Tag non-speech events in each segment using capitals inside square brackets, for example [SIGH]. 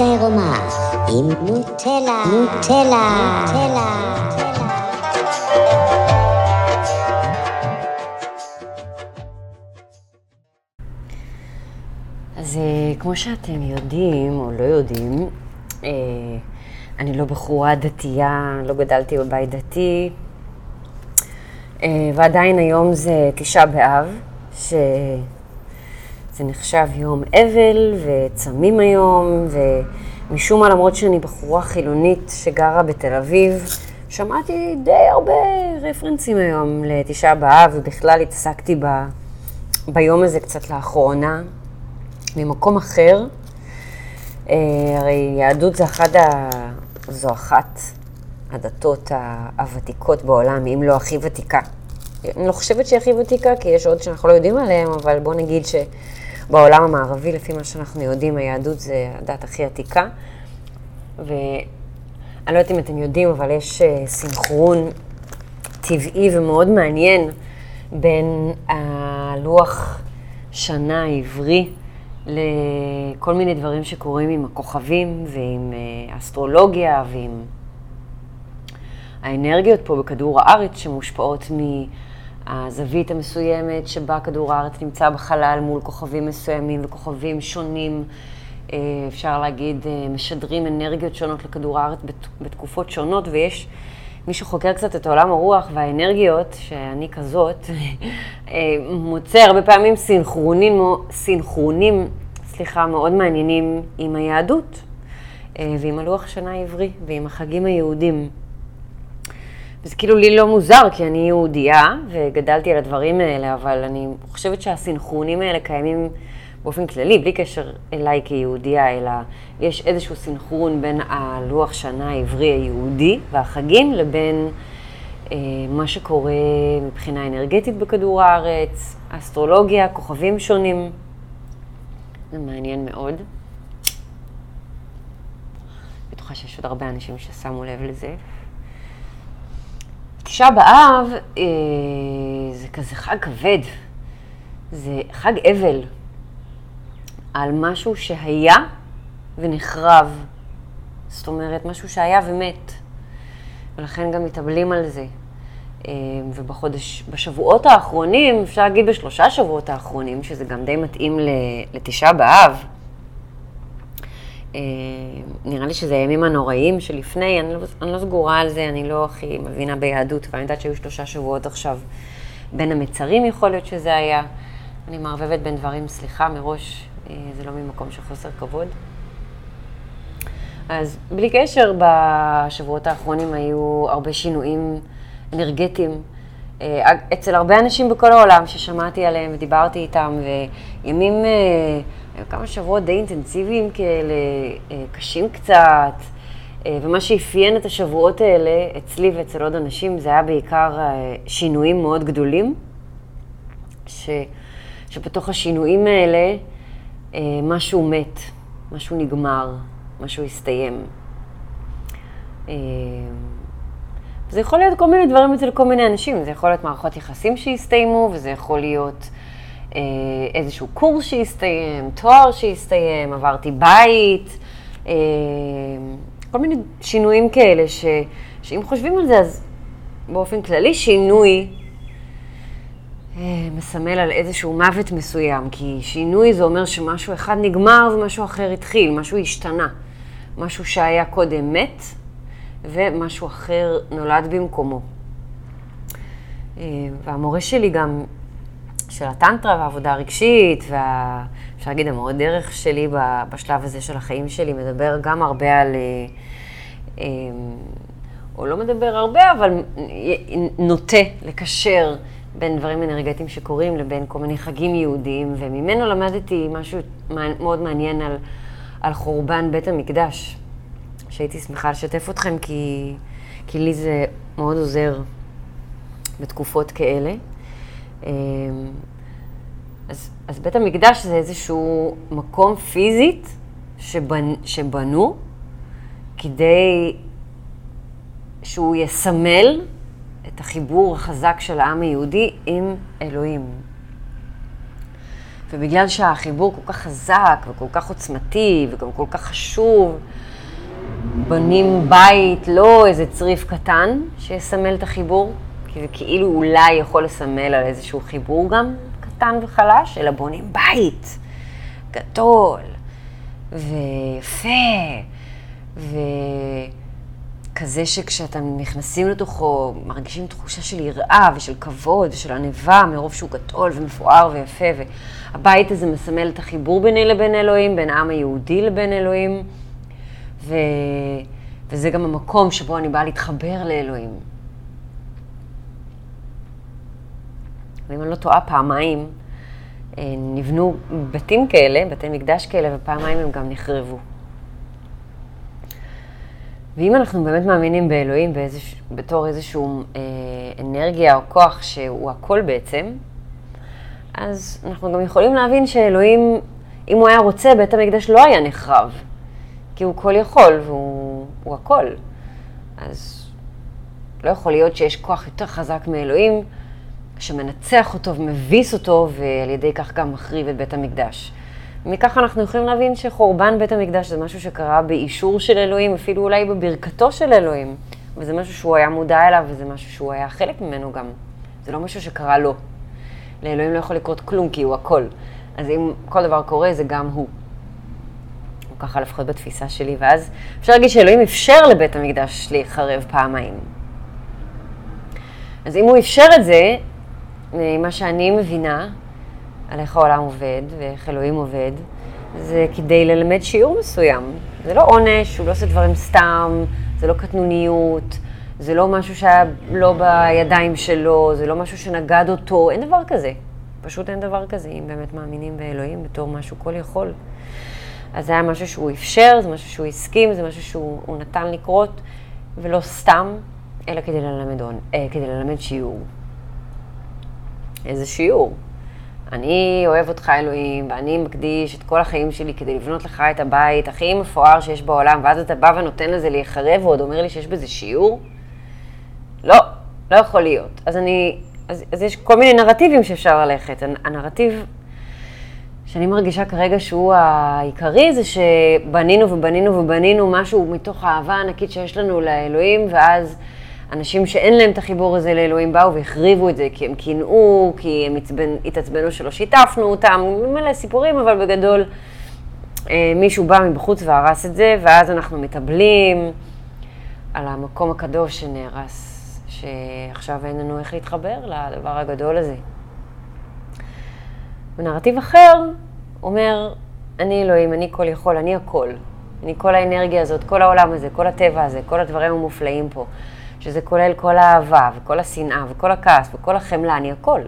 עירומה עם נוטלה, נוטלה, נוטלה. אז אה, כמו שאתם יודעים או לא יודעים, אה, אני לא בחורה דתייה, לא גדלתי בבית דתי, אה, ועדיין היום זה תשעה באב, שזה נחשב יום אבל וצמים היום, ומשום מה, למרות שאני בחורה חילונית שגרה בתל אביב, שמעתי די הרבה רפרנסים היום לתשעה באב, ובכלל התעסקתי ב, ביום הזה קצת לאחרונה, ממקום אחר. אה, הרי יהדות זה אחד ה... זו אחת הדתות הוותיקות בעולם, אם לא הכי ותיקה. אני לא חושבת שהיא הכי ותיקה, כי יש עוד שאנחנו לא יודעים עליהם, אבל בואו נגיד שבעולם המערבי, לפי מה שאנחנו יודעים, היהדות זה הדת הכי עתיקה. ואני לא יודעת אם אתם יודעים, אבל יש אה, סינכרון טבעי ומאוד מעניין בין הלוח שנה העברי לכל מיני דברים שקורים עם הכוכבים ועם אה, אסטרולוגיה ועם האנרגיות פה בכדור הארץ שמושפעות מהזווית המסוימת שבה כדור הארץ נמצא בחלל מול כוכבים מסוימים וכוכבים שונים, אה, אפשר להגיד, אה, משדרים אנרגיות שונות לכדור הארץ בתקופות שונות, ויש מי שחוקר קצת את עולם הרוח והאנרגיות, שאני כזאת, [LAUGHS] מוצא הרבה פעמים סינכרונים, סינכרונים סליחה, מאוד מעניינים עם היהדות ועם הלוח שנה העברי ועם החגים היהודים. וזה כאילו לי לא מוזר, כי אני יהודייה וגדלתי על הדברים האלה, אבל אני חושבת שהסינכרונים האלה קיימים באופן כללי, בלי קשר אליי כיהודייה, אלא יש איזשהו סינכרון בין הלוח שנה העברי היהודי והחגים לבין אה, מה שקורה מבחינה אנרגטית בכדור הארץ, אסטרולוגיה, כוכבים שונים. זה מעניין מאוד. בטוחה שיש עוד הרבה אנשים ששמו לב לזה. תשעה באב אה, זה כזה חג כבד, זה חג אבל על משהו שהיה ונחרב. זאת אומרת, משהו שהיה ומת, ולכן גם מתאבלים על זה. אה, ובחודש, בשבועות האחרונים, אפשר להגיד בשלושה שבועות האחרונים, שזה גם די מתאים לתשעה באב, נראה לי שזה הימים הנוראיים שלפני, אני לא, אני לא סגורה על זה, אני לא הכי מבינה ביהדות, ואני יודעת שהיו שלושה שבועות עכשיו בין המצרים, יכול להיות שזה היה. אני מערבבת בין דברים, סליחה מראש, אה, זה לא ממקום של חוסר כבוד. אז בלי קשר, בשבועות האחרונים היו הרבה שינויים אנרגטיים. אה, אצל הרבה אנשים בכל העולם ששמעתי עליהם ודיברתי איתם, וימים היו כמה שבועות די אינטנסיביים כאלה, אה, קשים קצת, אה, ומה שאפיין את השבועות האלה, אצלי ואצל עוד אנשים, זה היה בעיקר אה, שינויים מאוד גדולים, ש, שבתוך השינויים האלה משהו מת, משהו נגמר, משהו הסתיים. זה יכול להיות כל מיני דברים אצל כל מיני אנשים, זה יכול להיות מערכות יחסים שהסתיימו, וזה יכול להיות איזשהו קורס שהסתיים, תואר שהסתיים, עברתי בית, אה, כל מיני שינויים כאלה, ש, שאם חושבים על זה, אז באופן כללי שינוי אה, מסמל על איזשהו מוות מסוים, כי שינוי זה אומר שמשהו אחד נגמר ומשהו אחר התחיל, משהו השתנה. משהו שהיה קודם מת, ומשהו אחר נולד במקומו. והמורה שלי גם של הטנטרה והעבודה הרגשית, ואפשר להגיד המאוד דרך שלי בשלב הזה של החיים שלי, מדבר גם הרבה על, אה, אה, או לא מדבר הרבה, אבל נוטה לקשר בין דברים אנרגטיים שקורים לבין כל מיני חגים יהודיים, וממנו למדתי משהו מאוד מעניין על, על חורבן בית המקדש, שהייתי שמחה לשתף אתכם, כי, כי לי זה מאוד עוזר בתקופות כאלה. אמ, אז, אז בית המקדש זה איזשהו מקום פיזית שבנ, שבנו כדי שהוא יסמל את החיבור החזק של העם היהודי עם אלוהים. ובגלל שהחיבור כל כך חזק וכל כך עוצמתי וגם כל כך חשוב, בונים בית, לא איזה צריף קטן שיסמל את החיבור, כי זה כאילו אולי יכול לסמל על איזשהו חיבור גם קטן וחלש, אלא בונים בית גדול ויפה וכזה שכשאתם נכנסים לתוכו מרגישים תחושה של יראה ושל כבוד ושל ענווה מרוב שהוא גדול ומפואר ויפה והבית הזה מסמל את החיבור ביני לבין אלוהים, בין העם היהודי לבין אלוהים. ו... וזה גם המקום שבו אני באה להתחבר לאלוהים. ואם אני לא טועה, פעמיים אה, נבנו בתים כאלה, בתי מקדש כאלה, ופעמיים הם גם נחרבו. ואם אנחנו באמת מאמינים באלוהים באיזוש, בתור איזושהי אה, אנרגיה או כוח שהוא הכל בעצם, אז אנחנו גם יכולים להבין שאלוהים, אם הוא היה רוצה, בית המקדש לא היה נחרב. כי הוא כל יכול והוא הכל. אז לא יכול להיות שיש כוח יותר חזק מאלוהים שמנצח אותו ומביס אותו, ועל ידי כך גם מחריב את בית המקדש. מכך אנחנו יכולים להבין שחורבן בית המקדש זה משהו שקרה באישור של אלוהים, אפילו אולי בברכתו של אלוהים. וזה משהו שהוא היה מודע אליו, וזה משהו שהוא היה חלק ממנו גם. זה לא משהו שקרה לו. לאלוהים לא יכול לקרות כלום, כי הוא הכל. אז אם כל דבר קורה, זה גם הוא. ככה לפחות בתפיסה שלי, ואז אפשר להגיד שאלוהים אפשר לבית המקדש להיחרב פעמיים. אז אם הוא אפשר את זה, מה שאני מבינה על איך העולם עובד ואיך אלוהים עובד, זה כדי ללמד שיעור מסוים. זה לא עונש, הוא לא עושה דברים סתם, זה לא קטנוניות, זה לא משהו שהיה לא בידיים שלו, זה לא משהו שנגד אותו, אין דבר כזה. פשוט אין דבר כזה, אם באמת מאמינים באלוהים בתור משהו כל יכול. אז זה היה משהו שהוא אפשר, זה משהו שהוא הסכים, זה משהו שהוא נתן לקרות, ולא סתם, אלא כדי ללמד, אה, כדי ללמד שיעור. איזה שיעור? אני אוהב אותך אלוהים, ואני מקדיש את כל החיים שלי כדי לבנות לך את הבית הכי מפואר שיש בעולם, ואז אתה בא ונותן לזה להיחרב, ועוד אומר לי שיש בזה שיעור? לא, לא יכול להיות. אז אני, אז, אז יש כל מיני נרטיבים שאפשר ללכת. הנרטיב שאני מרגישה כרגע שהוא העיקרי, זה שבנינו ובנינו ובנינו משהו מתוך האהבה הענקית שיש לנו לאלוהים, ואז אנשים שאין להם את החיבור הזה לאלוהים באו והחריבו את זה, כי הם קינאו, כי הם עצבנ... התעצבנו שלא שיתפנו אותם, מלא סיפורים, אבל בגדול אה, מישהו בא מבחוץ והרס את זה, ואז אנחנו מתאבלים על המקום הקדוש שנהרס, שעכשיו אין לנו איך להתחבר לדבר הגדול הזה. ונרטיב אחר אומר, אני אלוהים, אני כל יכול, אני הכל. אני כל האנרגיה הזאת, כל העולם הזה, כל הטבע הזה, כל הדברים המופלאים פה, שזה כולל כל האהבה וכל השנאה וכל הכעס וכל החמלה, אני הכל.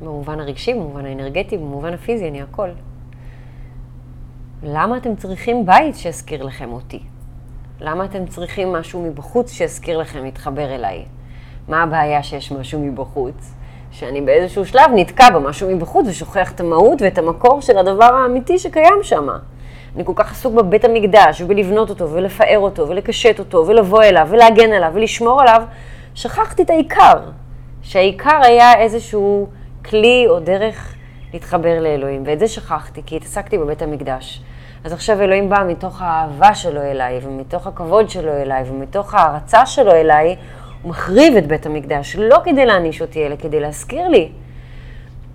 במובן הרגשי, במובן האנרגטי, במובן הפיזי, אני הכל. למה אתם צריכים בית שיזכיר לכם אותי? למה אתם צריכים משהו מבחוץ שיזכיר לכם להתחבר אליי? מה הבעיה שיש משהו מבחוץ? שאני באיזשהו שלב נתקע במשהו מבחוץ ושוכח את המהות ואת המקור של הדבר האמיתי שקיים שם. אני כל כך עסוק בבית המקדש ובלבנות אותו ולפאר אותו ולקשט אותו ולבוא אליו ולהגן עליו ולשמור עליו, שכחתי את העיקר. שהעיקר היה איזשהו כלי או דרך להתחבר לאלוהים, ואת זה שכחתי כי התעסקתי בבית המקדש. אז עכשיו אלוהים בא מתוך האהבה שלו אליי, ומתוך הכבוד שלו אליי, ומתוך ההערצה שלו אליי, הוא מחריב את בית המקדש, לא כדי להעניש אותי, אלא כדי להזכיר לי,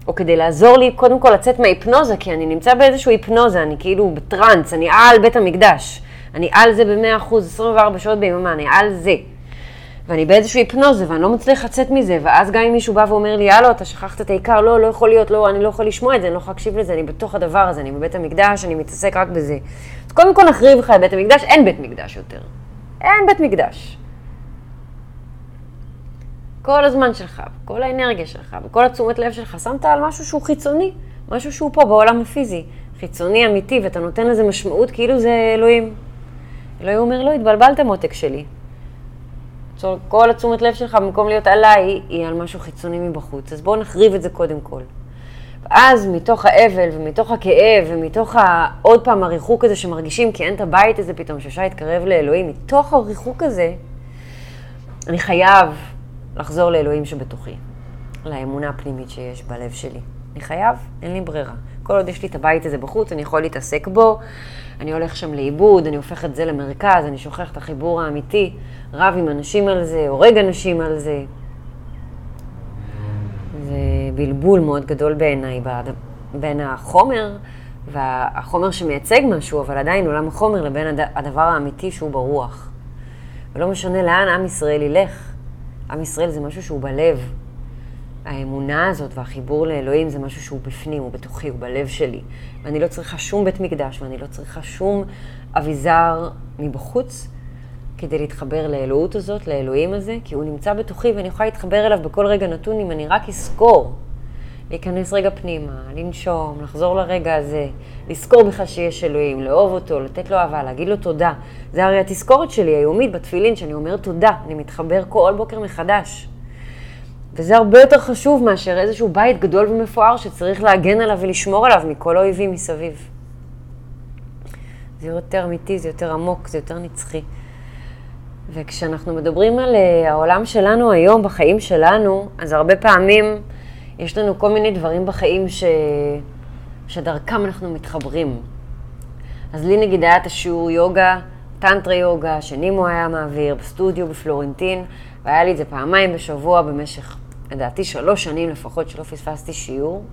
או כדי לעזור לי קודם כל לצאת מההיפנוזה, כי אני נמצא באיזושהי היפנוזה, אני כאילו בטראנס, אני על בית המקדש. אני על זה ב-100%, 24 שעות ביממה, אני על זה. ואני באיזושהי היפנוזה, ואני לא מצליח לצאת מזה, ואז גם אם מישהו בא ואומר לי, הלו, אתה שכחת את העיקר, לא, לא יכול להיות, לא, אני לא יכול לשמוע את זה, אני לא יכול להקשיב לזה, אני בתוך הדבר הזה, אני בבית המקדש, אני מתעסק רק בזה. אז קודם כל נחריב לך את בית המקדש, אין בית מקדש יותר. אין בית מקדש. כל הזמן שלך, כל האנרגיה שלך, וכל התשומת לב שלך, שמת על משהו שהוא חיצוני, משהו שהוא פה בעולם הפיזי, חיצוני אמיתי, ואתה נותן לזה משמעות כאילו זה אלוהים. אלוהים אומר, לא, התבלבלת מותק שלי. כל התשומת לב שלך, במקום להיות עליי, היא על משהו חיצוני מבחוץ. אז בואו נחריב את זה קודם כל. ואז מתוך האבל ומתוך הכאב ומתוך ה... עוד פעם הריחוק הזה שמרגישים כי אין את הבית הזה פתאום שאפשר להתקרב לאלוהים, מתוך הריחוק הזה, אני חייב לחזור לאלוהים שבתוכי. לאמונה הפנימית שיש בלב שלי. אני חייב, אין לי ברירה. כל עוד יש לי את הבית הזה בחוץ, אני יכול להתעסק בו, אני הולך שם לאיבוד, אני הופך את זה למרכז, אני שוכח את החיבור האמיתי, רב עם אנשים על זה, הורג אנשים על זה. זה בלבול מאוד גדול בעיניי בין החומר והחומר שמייצג משהו, אבל עדיין עולם החומר לבין הדבר האמיתי שהוא ברוח. ולא משנה לאן עם ישראל ילך, עם ישראל זה משהו שהוא בלב. האמונה הזאת והחיבור לאלוהים זה משהו שהוא בפנים, הוא בתוכי, הוא בלב שלי. ואני לא צריכה שום בית מקדש, ואני לא צריכה שום אביזר מבחוץ כדי להתחבר לאלוהות הזאת, לאלוהים הזה, כי הוא נמצא בתוכי ואני יכולה להתחבר אליו בכל רגע נתון אם אני רק אזכור. להיכנס רגע פנימה, לנשום, לחזור לרגע הזה, לזכור בכלל שיש אלוהים, לאהוב אותו, לתת לו אהבה, להגיד לו תודה. זה הרי התזכורת שלי היומית בתפילין, שאני אומרת תודה, אני מתחבר כל בוקר מחדש. וזה הרבה יותר חשוב מאשר איזשהו בית גדול ומפואר שצריך להגן עליו ולשמור עליו מכל האויבים מסביב. זה יותר אמיתי, זה יותר עמוק, זה יותר נצחי. וכשאנחנו מדברים על uh, העולם שלנו היום, בחיים שלנו, אז הרבה פעמים יש לנו כל מיני דברים בחיים ש... שדרכם אנחנו מתחברים. אז לי נגיד היה את השיעור יוגה, טנטרה יוגה, שנימו היה מעביר בסטודיו בפלורנטין, והיה לי את זה פעמיים בשבוע במשך, לדעתי, שלוש שנים לפחות שלא פספסתי שיעור.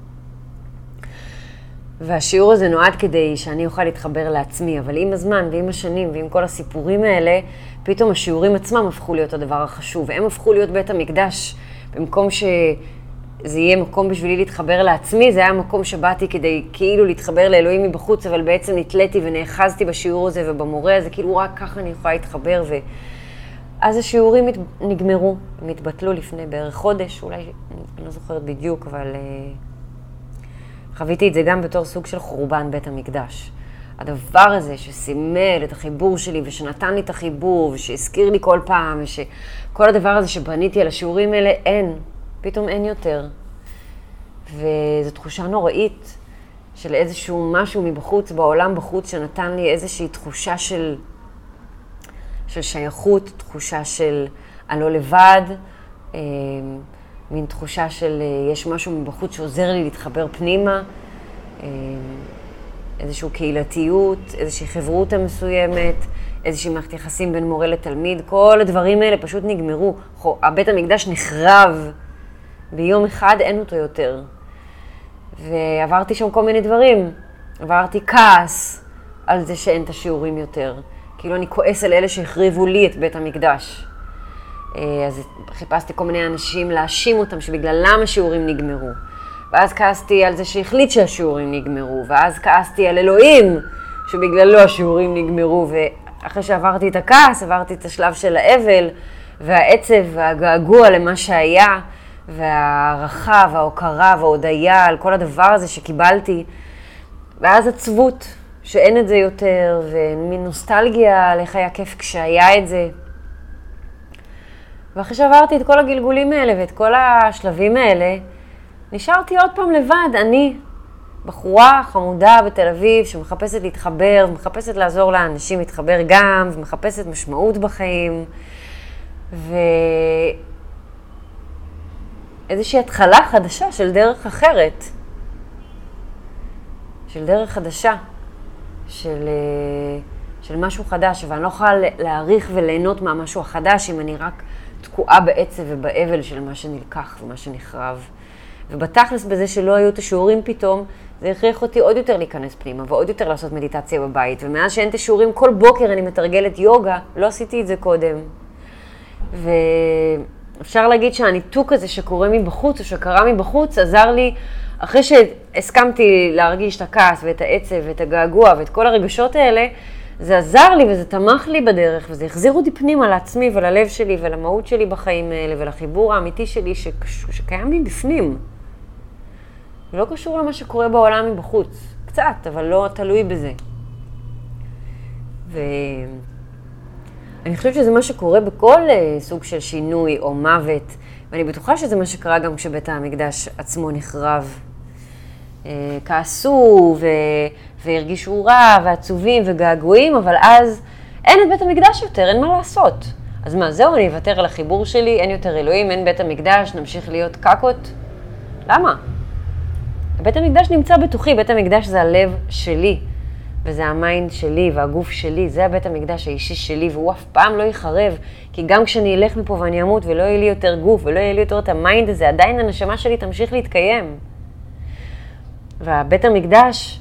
והשיעור הזה נועד כדי שאני אוכל להתחבר לעצמי, אבל עם הזמן ועם השנים ועם כל הסיפורים האלה, פתאום השיעורים עצמם הפכו להיות הדבר החשוב. הם הפכו להיות בית המקדש, במקום ש... זה יהיה מקום בשבילי להתחבר לעצמי, זה היה מקום שבאתי כדי כאילו להתחבר לאלוהים מבחוץ, אבל בעצם נתליתי ונאחזתי בשיעור הזה ובמורה הזה, כאילו רק ככה אני יכולה להתחבר. ואז השיעורים נגמרו, הם התבטלו לפני בערך חודש, אולי, אני לא זוכרת בדיוק, אבל uh, חוויתי את זה גם בתור סוג של חורבן בית המקדש. הדבר הזה שסימל את החיבור שלי ושנתן לי את החיבור ושהזכיר לי כל פעם ושכל הדבר הזה שבניתי על השיעורים האלה, אין. פתאום אין יותר. וזו תחושה נוראית של איזשהו משהו מבחוץ, בעולם בחוץ, שנתן לי איזושהי תחושה של, של שייכות, תחושה של אני לא לבד, אה, מין תחושה של אה, יש משהו מבחוץ שעוזר לי להתחבר פנימה, אה, איזושהי קהילתיות, איזושהי חברותא מסוימת, איזושהי מערכת יחסים בין מורה לתלמיד, כל הדברים האלה פשוט נגמרו. הבית המקדש נחרב. ביום אחד אין אותו יותר. ועברתי שם כל מיני דברים. עברתי כעס על זה שאין את השיעורים יותר. כאילו אני כועס על אלה שהחריבו לי את בית המקדש. אה, אז חיפשתי כל מיני אנשים להאשים אותם שבגללם השיעורים נגמרו. ואז כעסתי על זה שהחליט שהשיעורים נגמרו. ואז כעסתי על אלוהים שבגללו השיעורים נגמרו. ואחרי שעברתי את הכעס, עברתי את השלב של האבל והעצב והגעגוע למה שהיה. והערכה וההוקרה וההודיה על כל הדבר הזה שקיבלתי, ואז עצבות, שאין את זה יותר, ומין נוסטלגיה על איך היה כיף כשהיה את זה. ואחרי שעברתי את כל הגלגולים האלה ואת כל השלבים האלה, נשארתי עוד פעם לבד, אני, בחורה חמודה בתל אביב שמחפשת להתחבר, ומחפשת לעזור לאנשים להתחבר גם, ומחפשת משמעות בחיים. ו... איזושהי התחלה חדשה של דרך אחרת, של דרך חדשה, של, אה, של משהו חדש, ואני לא יכולה להעריך וליהנות מהמשהו החדש אם אני רק תקועה בעצב ובאבל של מה שנלקח ומה שנחרב. ובתכלס בזה שלא היו את השיעורים פתאום, זה הכריח אותי עוד יותר להיכנס פנימה ועוד יותר לעשות מדיטציה בבית. ומאז שאין את השיעורים, כל בוקר אני מתרגלת יוגה, לא עשיתי את זה קודם. ו... אפשר להגיד שהניתוק הזה שקורה מבחוץ, או שקרה מבחוץ, עזר לי, אחרי שהסכמתי להרגיש את הכעס ואת העצב ואת הגעגוע ואת כל הרגשות האלה, זה עזר לי וזה תמך לי בדרך, וזה החזיר אותי פנימה לעצמי וללב שלי ולמהות שלי בחיים האלה ולחיבור האמיתי שלי שקש... שקיים לי בפנים. לא קשור למה שקורה בעולם מבחוץ. קצת, אבל לא תלוי בזה. ו... אני חושבת שזה מה שקורה בכל uh, סוג של שינוי או מוות, ואני בטוחה שזה מה שקרה גם כשבית המקדש עצמו נחרב. Uh, כעסו ו... והרגישו רע ועצובים וגעגועים, אבל אז אין את בית המקדש יותר, אין מה לעשות. אז מה, זהו, אני אוותר על החיבור שלי, אין יותר אלוהים, אין בית המקדש, נמשיך להיות קקות? למה? בית המקדש נמצא בתוכי, בית המקדש זה הלב שלי, וזה ה mind שלי והגוף שלי, זה הבית המקדש האישי שלי, והוא אף פעם לא ייחרב, כי גם כשאני אלך מפה ואני אמות ולא יהיה לי יותר גוף ולא יהיה לי יותר את ה mind הזה, עדיין הנשמה שלי תמשיך להתקיים. והבית המקדש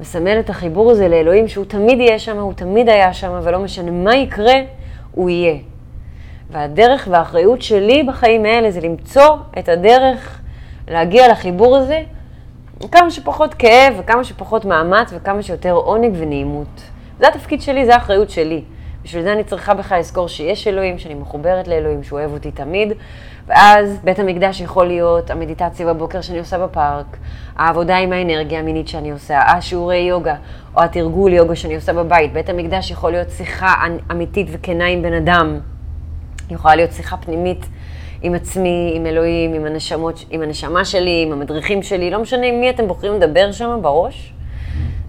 מסמל את החיבור הזה לאלוהים, שהוא תמיד יהיה שם, הוא תמיד היה שם, ולא משנה מה יקרה, הוא יהיה. והדרך והאחריות שלי בחיים האלה זה למצוא את הדרך להגיע לחיבור הזה, כמה שפחות כאב וכמה שפחות מאמץ וכמה שיותר עונג ונעימות. זה התפקיד שלי, זה האחריות שלי. בשביל זה אני צריכה בכלל לזכור שיש אלוהים, שאני מחוברת לאלוהים, שהוא אוהב אותי תמיד. ואז בית המקדש יכול להיות המדיטציה בבוקר שאני עושה בפארק, העבודה עם האנרגיה המינית שאני עושה, השיעורי יוגה, או התרגול יוגה שאני עושה בבית. בית המקדש יכול להיות שיחה אמיתית וכנה עם בן אדם. יכולה להיות שיחה פנימית עם עצמי, עם אלוהים, עם, הנשמות, עם הנשמה שלי, עם המדריכים שלי, לא משנה עם מי אתם בוחרים לדבר שם בראש.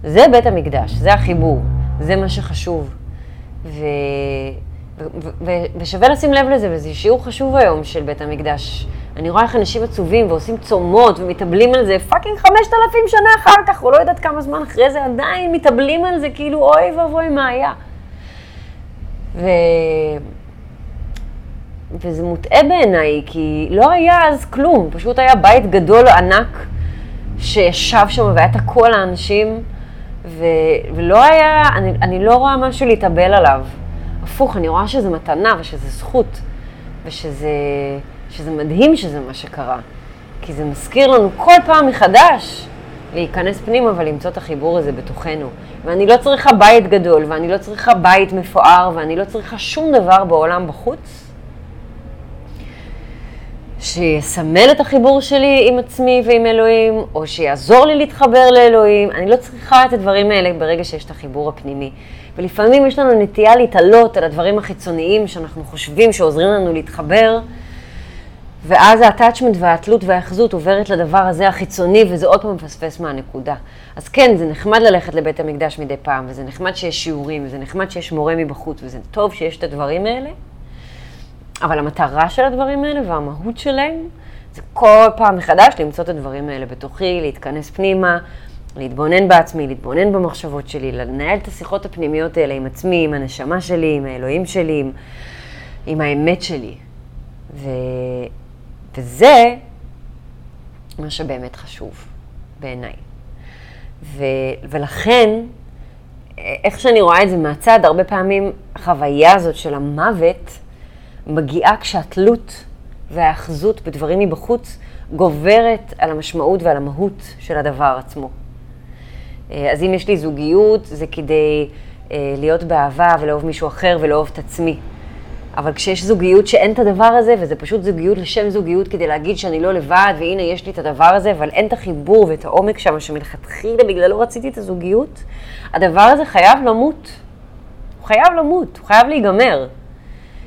זה בית המקדש, זה החיבור, זה מה שחשוב. ו... ו... ו... ושווה לשים לב לזה, וזה שיעור חשוב היום של בית המקדש. אני רואה איך אנשים עצובים ועושים צומות ומתאבלים על זה פאקינג חמשת אלפים שנה אחר כך, או לא יודעת כמה זמן אחרי זה, עדיין מתאבלים על זה כאילו אוי ואבוי מה היה. ו... וזה מוטעה בעיניי, כי לא היה אז כלום, פשוט היה בית גדול ענק שישב שם והיה את כל האנשים, ו, ולא היה, אני, אני לא רואה משהו להתאבל עליו. הפוך, אני רואה שזה מתנה ושזה זכות, ושזה שזה מדהים שזה מה שקרה. כי זה מזכיר לנו כל פעם מחדש להיכנס פנימה ולמצוא את החיבור הזה בתוכנו. ואני לא צריכה בית גדול, ואני לא צריכה בית מפואר, ואני לא צריכה שום דבר בעולם בחוץ, שיסמל את החיבור שלי עם עצמי ועם אלוהים, או שיעזור לי להתחבר לאלוהים. אני לא צריכה את הדברים האלה ברגע שיש את החיבור הפנימי. ולפעמים יש לנו נטייה להתעלות על הדברים החיצוניים שאנחנו חושבים שעוזרים לנו להתחבר, ואז ה-attachment והתלות והאחזות עוברת לדבר הזה החיצוני, וזה עוד פעם מפספס מהנקודה. אז כן, זה נחמד ללכת לבית המקדש מדי פעם, וזה נחמד שיש שיעורים, וזה נחמד שיש מורה מבחוץ, וזה טוב שיש את הדברים האלה, אבל המטרה של הדברים האלה והמהות שלהם, זה כל פעם מחדש למצוא את הדברים האלה בתוכי, להתכנס פנימה, להתבונן בעצמי, להתבונן במחשבות שלי, לנהל את השיחות הפנימיות האלה עם עצמי, עם הנשמה שלי, עם האלוהים שלי, עם, עם האמת שלי. ו... וזה מה שבאמת חשוב בעיניי. ו... ולכן, איך שאני רואה את זה מהצד, הרבה פעמים החוויה הזאת של המוות, מגיעה כשהתלות והאחזות בדברים מבחוץ גוברת על המשמעות ועל המהות של הדבר עצמו. אה, אז אם יש לי זוגיות, זה כדי אה, להיות באהבה ולאהוב מישהו אחר ולאהוב את עצמי. אבל כשיש זוגיות שאין את הדבר הזה, וזה פשוט זוגיות לשם זוגיות כדי להגיד שאני לא לבד, והנה יש לי את הדבר הזה, אבל אין את החיבור ואת העומק שם, שמלכתחילה בגללו רציתי את הזוגיות, הדבר הזה חייב למות. הוא חייב למות, הוא חייב להיגמר.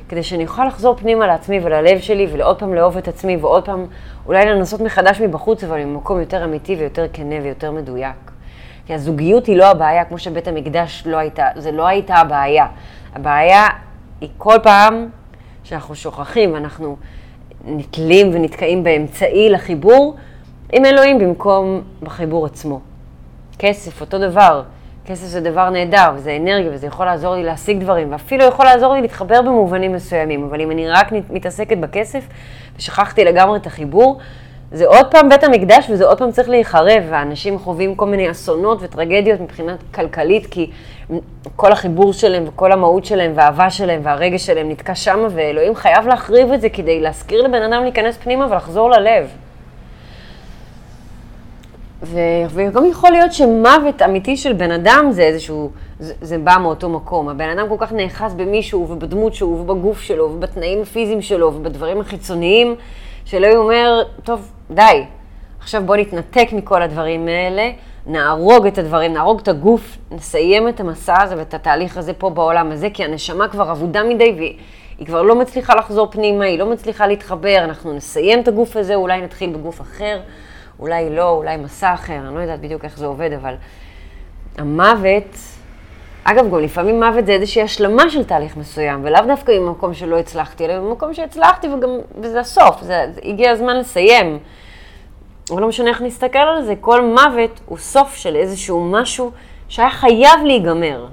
כדי שאני אוכל לחזור פנימה לעצמי וללב שלי, ולעוד פעם לאהוב את עצמי, ועוד פעם אולי לנסות מחדש מבחוץ, אבל ממקום יותר אמיתי ויותר כנה ויותר מדויק. כי הזוגיות היא לא הבעיה, כמו שבית המקדש לא הייתה, זה לא הייתה הבעיה. הבעיה היא כל פעם שאנחנו שוכחים, אנחנו נתלים ונתקעים באמצעי לחיבור עם אלוהים במקום בחיבור עצמו. כסף, אותו דבר. כסף זה דבר נהדר, וזה אנרגיה, וזה יכול לעזור לי להשיג דברים, ואפילו יכול לעזור לי להתחבר במובנים מסוימים, אבל אם אני רק מתעסקת בכסף, ושכחתי לגמרי את החיבור, זה עוד פעם בית המקדש, וזה עוד פעם צריך להיחרב, ואנשים חווים כל מיני אסונות וטרגדיות מבחינה כלכלית, כי כל החיבור שלהם, וכל המהות שלהם, והאהבה שלהם, והרגש שלהם נתקע שמה, ואלוהים חייב להחריב את זה כדי להזכיר לבן אדם להיכנס פנימה ולחזור ללב. וגם יכול להיות שמוות אמיתי של בן אדם זה איזשהו, זה, זה בא מאותו מקום. הבן אדם כל כך נאחז במישהו ובדמות שלו ובגוף שלו ובתנאים הפיזיים שלו ובדברים החיצוניים, שאלוהים אומר, טוב, די, עכשיו בוא נתנתק מכל הדברים האלה, נהרוג את הדברים, נהרוג את הגוף, נסיים את המסע הזה ואת התהליך הזה פה בעולם הזה, כי הנשמה כבר אבודה מדי והיא כבר לא מצליחה לחזור פנימה, היא לא מצליחה להתחבר, אנחנו נסיים את הגוף הזה, אולי נתחיל בגוף אחר. אולי לא, אולי מסע אחר, אני לא יודעת בדיוק איך זה עובד, אבל המוות, אגב, גם לפעמים מוות זה איזושהי השלמה של תהליך מסוים, ולאו דווקא ממקום שלא הצלחתי, אלא ממקום שהצלחתי, וגם, וזה הסוף, זה, זה הגיע הזמן לסיים. אבל לא משנה איך נסתכל על זה, כל מוות הוא סוף של איזשהו משהו שהיה חייב להיגמר.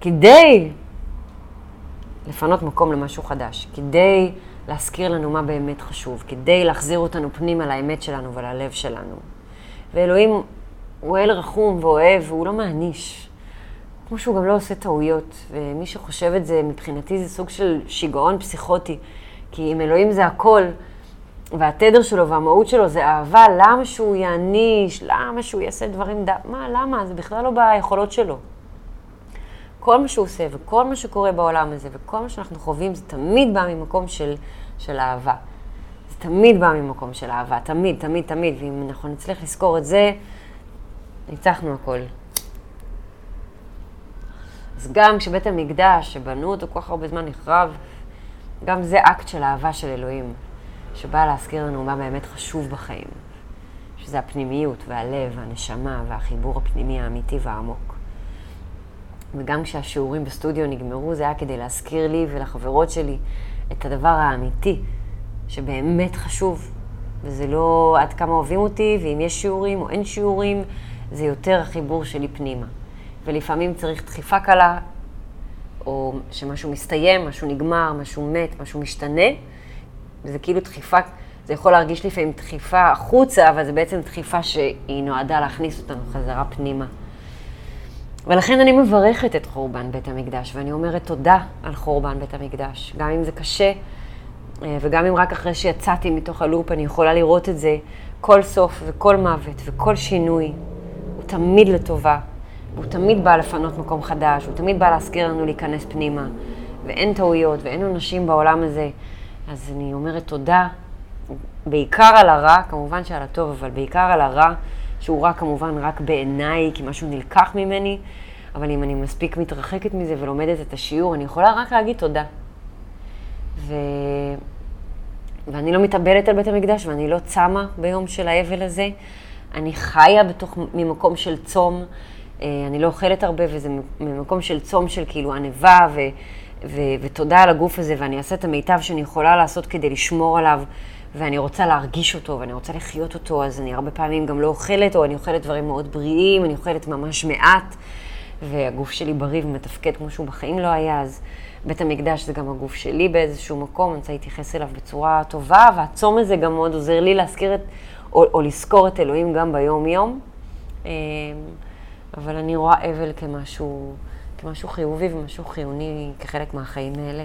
כדי לפנות מקום למשהו חדש, כדי להזכיר לנו מה באמת חשוב, כדי להחזיר אותנו פנימה לאמת שלנו וללב שלנו. ואלוהים הוא אל רחום ואוהב, והוא לא מעניש. כמו שהוא גם לא עושה טעויות, ומי שחושב את זה, מבחינתי זה סוג של שיגעון פסיכוטי. כי אם אלוהים זה הכל, והתדר שלו והמהות שלו זה אהבה, למה שהוא יעניש? למה שהוא יעשה דברים ד... מה, למה? זה בכלל לא ביכולות שלו. כל מה שהוא עושה וכל מה שקורה בעולם הזה וכל מה שאנחנו חווים, זה תמיד בא ממקום של, של אהבה. זה תמיד בא ממקום של אהבה, תמיד, תמיד, תמיד. ואם אנחנו נצליח לזכור את זה, ניצחנו הכל. אז גם כשבית המקדש, שבנו אותו כל כך הרבה זמן, נחרב, גם זה אקט של אהבה של אלוהים, שבא להזכיר לנו מה באמת חשוב בחיים, שזה הפנימיות והלב והנשמה והחיבור הפנימי האמיתי והעמוק. וגם כשהשיעורים בסטודיו נגמרו, זה היה כדי להזכיר לי ולחברות שלי את הדבר האמיתי, שבאמת חשוב, וזה לא עד כמה אוהבים אותי, ואם יש שיעורים או אין שיעורים, זה יותר החיבור שלי פנימה. ולפעמים צריך דחיפה קלה, או שמשהו מסתיים, משהו נגמר, משהו מת, משהו משתנה. וזה כאילו דחיפה, זה יכול להרגיש לפעמים דחיפה החוצה, אבל זה בעצם דחיפה שהיא נועדה להכניס אותנו חזרה פנימה. ולכן אני מברכת את חורבן בית המקדש, ואני אומרת תודה על חורבן בית המקדש. גם אם זה קשה, אה, וגם אם רק אחרי שיצאתי מתוך הלופ אני יכולה לראות את זה, כל סוף וכל מוות וכל שינוי הוא תמיד לטובה. הוא תמיד בא לפנות מקום חדש, הוא תמיד בא להזכיר לנו להיכנס פנימה. ואין טעויות ואין אנשים בעולם הזה. אז אני אומרת תודה, בעיקר על הרע, כמובן שעל הטוב, אבל בעיקר על הרע, שהוא רע כמובן רק בעיניי, כי משהו נלקח ממני, אבל אם אני מספיק מתרחקת מזה ולומדת את השיעור, אני יכולה רק להגיד תודה. ו... ואני לא מתאבלת על בית המקדש ואני לא צמה ביום של האבל הזה. אני חיה בתוך, ממקום של צום. אה, אני לא אוכלת הרבה, וזה ממקום של צום של כאילו ענווה ו, ו, ותודה על הגוף הזה, ואני אעשה את המיטב שאני יכולה לעשות כדי לשמור עליו, ואני רוצה להרגיש אותו, ואני רוצה לחיות אותו, אז אני הרבה פעמים גם לא אוכלת, או אני אוכלת דברים מאוד בריאים, אני אוכלת ממש מעט, והגוף שלי בריא ומתפקד כמו שהוא בחיים לא היה, אז בית המקדש זה גם הגוף שלי באיזשהו מקום, אני רוצה להתייחס אליו בצורה טובה, והצום הזה גם מאוד עוזר לי להזכיר את, או, או לזכור את אלוהים גם ביום-יום. אמ, אבל אני רואה אבל כמשהו, כמשהו חיובי ומשהו חיוני כחלק מהחיים האלה.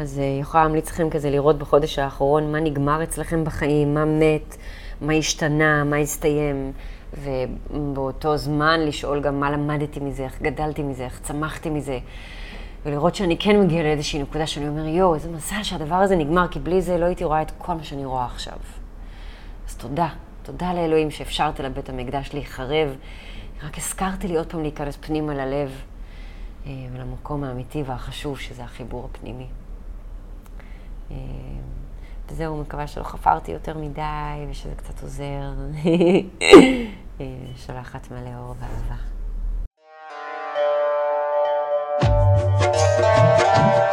אז אה, יכולה להמליץ לכם כזה לראות בחודש האחרון מה נגמר אצלכם בחיים, מה מת, מה השתנה, מה הסתיים, ובאותו זמן לשאול גם מה למדתי מזה, איך גדלתי מזה, איך צמחתי מזה, ולראות שאני כן מגיעה לאיזושהי נקודה שאני אומר, יואו, איזה מזל שהדבר הזה נגמר, כי בלי זה לא הייתי רואה את כל מה שאני רואה עכשיו. אז תודה. תודה לאלוהים שאפשרת לבית המקדש להיחרב. רק הזכרתי לי עוד פעם להיכנס פנימה ללב אה, ולמקום האמיתי והחשוב, שזה החיבור הפנימי. אה, וזהו, מקווה שלא חפרתי יותר מדי, ושזה קצת עוזר. אה, שולחת מלא אור ואהבה. thank you